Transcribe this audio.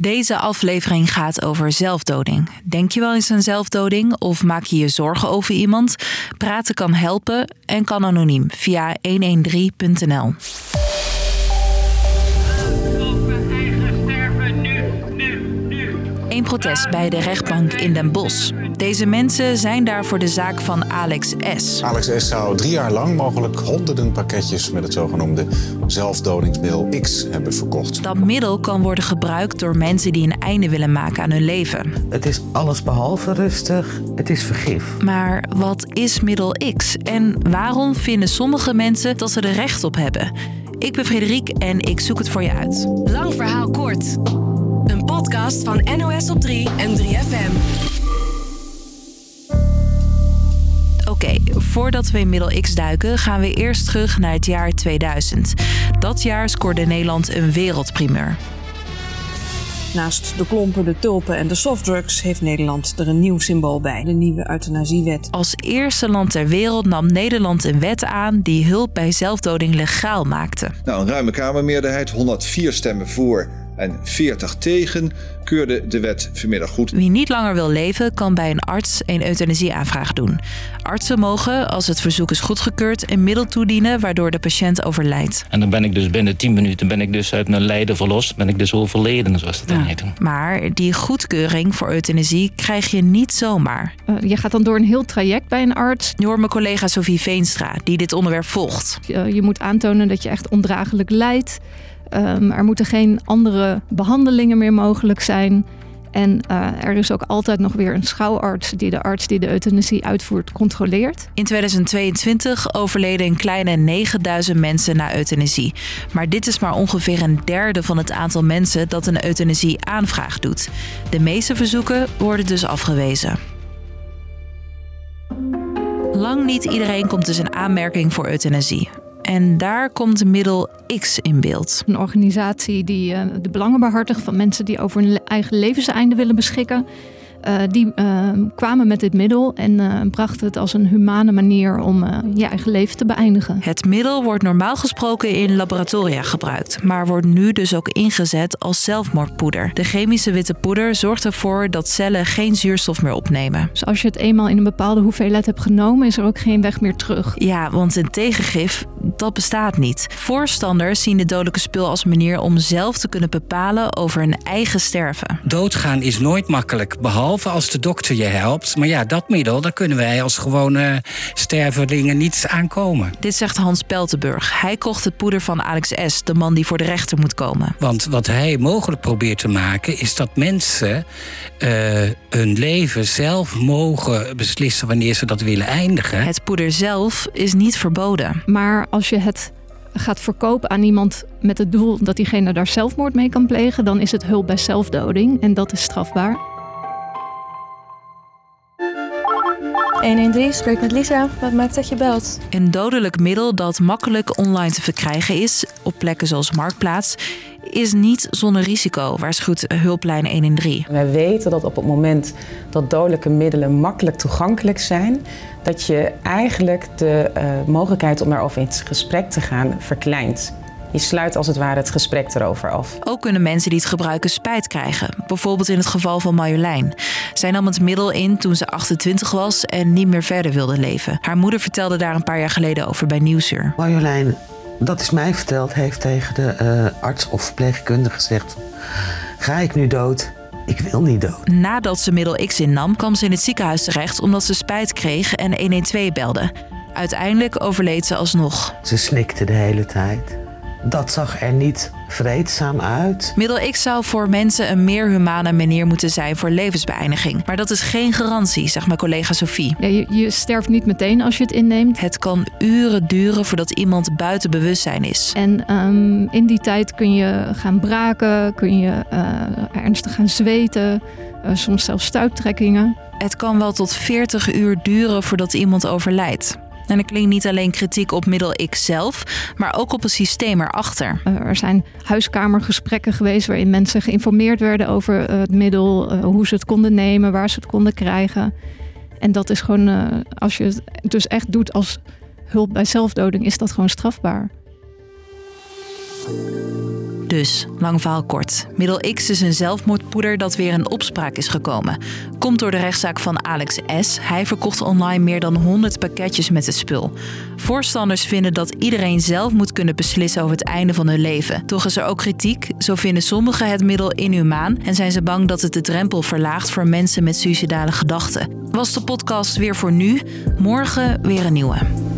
Deze aflevering gaat over zelfdoding. Denk je wel eens aan zelfdoding of maak je je zorgen over iemand? Praten kan helpen en kan anoniem via 113.nl. Een protest bij de rechtbank in Den Bosch. Deze mensen zijn daar voor de zaak van Alex S. Alex S. zou drie jaar lang mogelijk honderden pakketjes met het zogenoemde zelfdodingsmiddel X hebben verkocht. Dat middel kan worden gebruikt door mensen die een einde willen maken aan hun leven. Het is alles behalve rustig, het is vergif. Maar wat is middel X en waarom vinden sommige mensen dat ze er recht op hebben? Ik ben Frederik en ik zoek het voor je uit. Lang verhaal kort. Een podcast van NOS op 3 en 3FM. Oké, voordat we in middel X duiken, gaan we eerst terug naar het jaar 2000. Dat jaar scoorde Nederland een wereldprimeur. Naast de klompen, de tulpen en de softdrugs heeft Nederland er een nieuw symbool bij: de nieuwe euthanasiewet. Als eerste land ter wereld nam Nederland een wet aan die hulp bij zelfdoding legaal maakte. Nou, een ruime Kamermeerderheid, 104 stemmen voor en 40 tegen, keurde de wet vanmiddag goed. Wie niet langer wil leven, kan bij een arts een euthanasieaanvraag doen. Artsen mogen, als het verzoek is goedgekeurd, een middel toedienen waardoor de patiënt overlijdt. En dan ben ik dus binnen 10 minuten ben ik dus uit mijn lijden verlost. Ben ik dus overleden, zoals dat dan heet. Maar die goedkeuring voor euthanasie krijg je niet zomaar. Uh, je gaat dan door een heel traject bij een arts. Nu hoor mijn collega Sophie Veenstra, die dit onderwerp volgt. Je, je moet aantonen dat je echt ondraaglijk lijdt. Um, er moeten geen andere behandelingen meer mogelijk zijn. En uh, er is ook altijd nog weer een schouwarts die de arts die de euthanasie uitvoert controleert. In 2022 overleden een kleine 9000 mensen na euthanasie. Maar dit is maar ongeveer een derde van het aantal mensen dat een euthanasie aanvraag doet. De meeste verzoeken worden dus afgewezen. Lang niet iedereen komt dus in aanmerking voor euthanasie. En daar komt middel X in beeld. Een organisatie die uh, de belangen behartigt van mensen die over hun eigen levenseinde willen beschikken. Uh, die uh, kwamen met dit middel en brachten het als een humane manier om je eigen leven te beëindigen. Het middel wordt normaal gesproken in laboratoria gebruikt, maar wordt nu dus ook ingezet als zelfmoordpoeder. De chemische witte poeder zorgt ervoor dat cellen geen zuurstof meer opnemen. Dus als je het eenmaal in een bepaalde hoeveelheid hebt genomen, is er ook geen weg meer terug. Ja, want een tegengif, dat bestaat niet. Voorstanders zien de dodelijke spul als manier om zelf te kunnen bepalen over hun eigen sterven. Doodgaan is nooit makkelijk, behalve als de dokter je helpt. Maar ja, dat middel, daar kunnen wij als gewone stervelingen niet aankomen. Dit zegt Hans Peltenburg. Hij kocht het poeder van Alex S., de man die voor de rechter moet komen. Want wat hij mogelijk probeert te maken, is dat mensen uh, hun leven zelf mogen beslissen wanneer ze dat willen eindigen. Het poeder zelf is niet verboden. Maar als je het gaat verkopen aan iemand met het doel dat diegene daar zelfmoord mee kan plegen, dan is het hulp bij zelfdoding en dat is strafbaar. 113 spreekt met Lisa. Wat maakt dat je belt? Een dodelijk middel dat makkelijk online te verkrijgen is, op plekken zoals Marktplaats, is niet zonder risico, waarschuwt hulplijn 113. Wij weten dat op het moment dat dodelijke middelen makkelijk toegankelijk zijn, dat je eigenlijk de uh, mogelijkheid om daarover in gesprek te gaan verkleint. Je sluit als het ware het gesprek erover af. Ook kunnen mensen die het gebruiken spijt krijgen. Bijvoorbeeld in het geval van Marjolein. Zij nam het middel in toen ze 28 was en niet meer verder wilde leven. Haar moeder vertelde daar een paar jaar geleden over bij Nieuwsuur. Marjolein, dat is mij verteld, heeft tegen de uh, arts of verpleegkundige gezegd... ga ik nu dood? Ik wil niet dood. Nadat ze middel X innam, kwam ze in het ziekenhuis terecht... omdat ze spijt kreeg en 112 belde. Uiteindelijk overleed ze alsnog. Ze snikte de hele tijd. Dat zag er niet vreedzaam uit. Middel X zou voor mensen een meer humane manier moeten zijn voor levensbeëindiging. Maar dat is geen garantie, zegt mijn collega Sophie. Ja, je, je, sterft niet meteen als je het inneemt. Het kan uren duren voordat iemand buiten bewustzijn is. En um, in die tijd kun je gaan braken, kun je uh, ernstig gaan zweten, uh, soms zelfs stuiptrekkingen. Het kan wel tot 40 uur duren voordat iemand overlijdt. En er klinkt niet alleen kritiek op middel X zelf, maar ook op het systeem erachter. Er zijn huiskamergesprekken geweest waarin mensen geïnformeerd werden over het middel, hoe ze het konden nemen, waar ze het konden krijgen. En dat is gewoon, als je het dus echt doet als hulp bij zelfdoding, is dat gewoon strafbaar. Dus, lang verhaal kort. Middel X is een zelfmoordpoeder dat weer in opspraak is gekomen. Komt door de rechtszaak van Alex S. Hij verkocht online meer dan 100 pakketjes met het spul. Voorstanders vinden dat iedereen zelf moet kunnen beslissen over het einde van hun leven. Toch is er ook kritiek. Zo vinden sommigen het middel inhumaan en zijn ze bang dat het de drempel verlaagt voor mensen met suïcidale gedachten. Was de podcast weer voor nu? Morgen weer een nieuwe.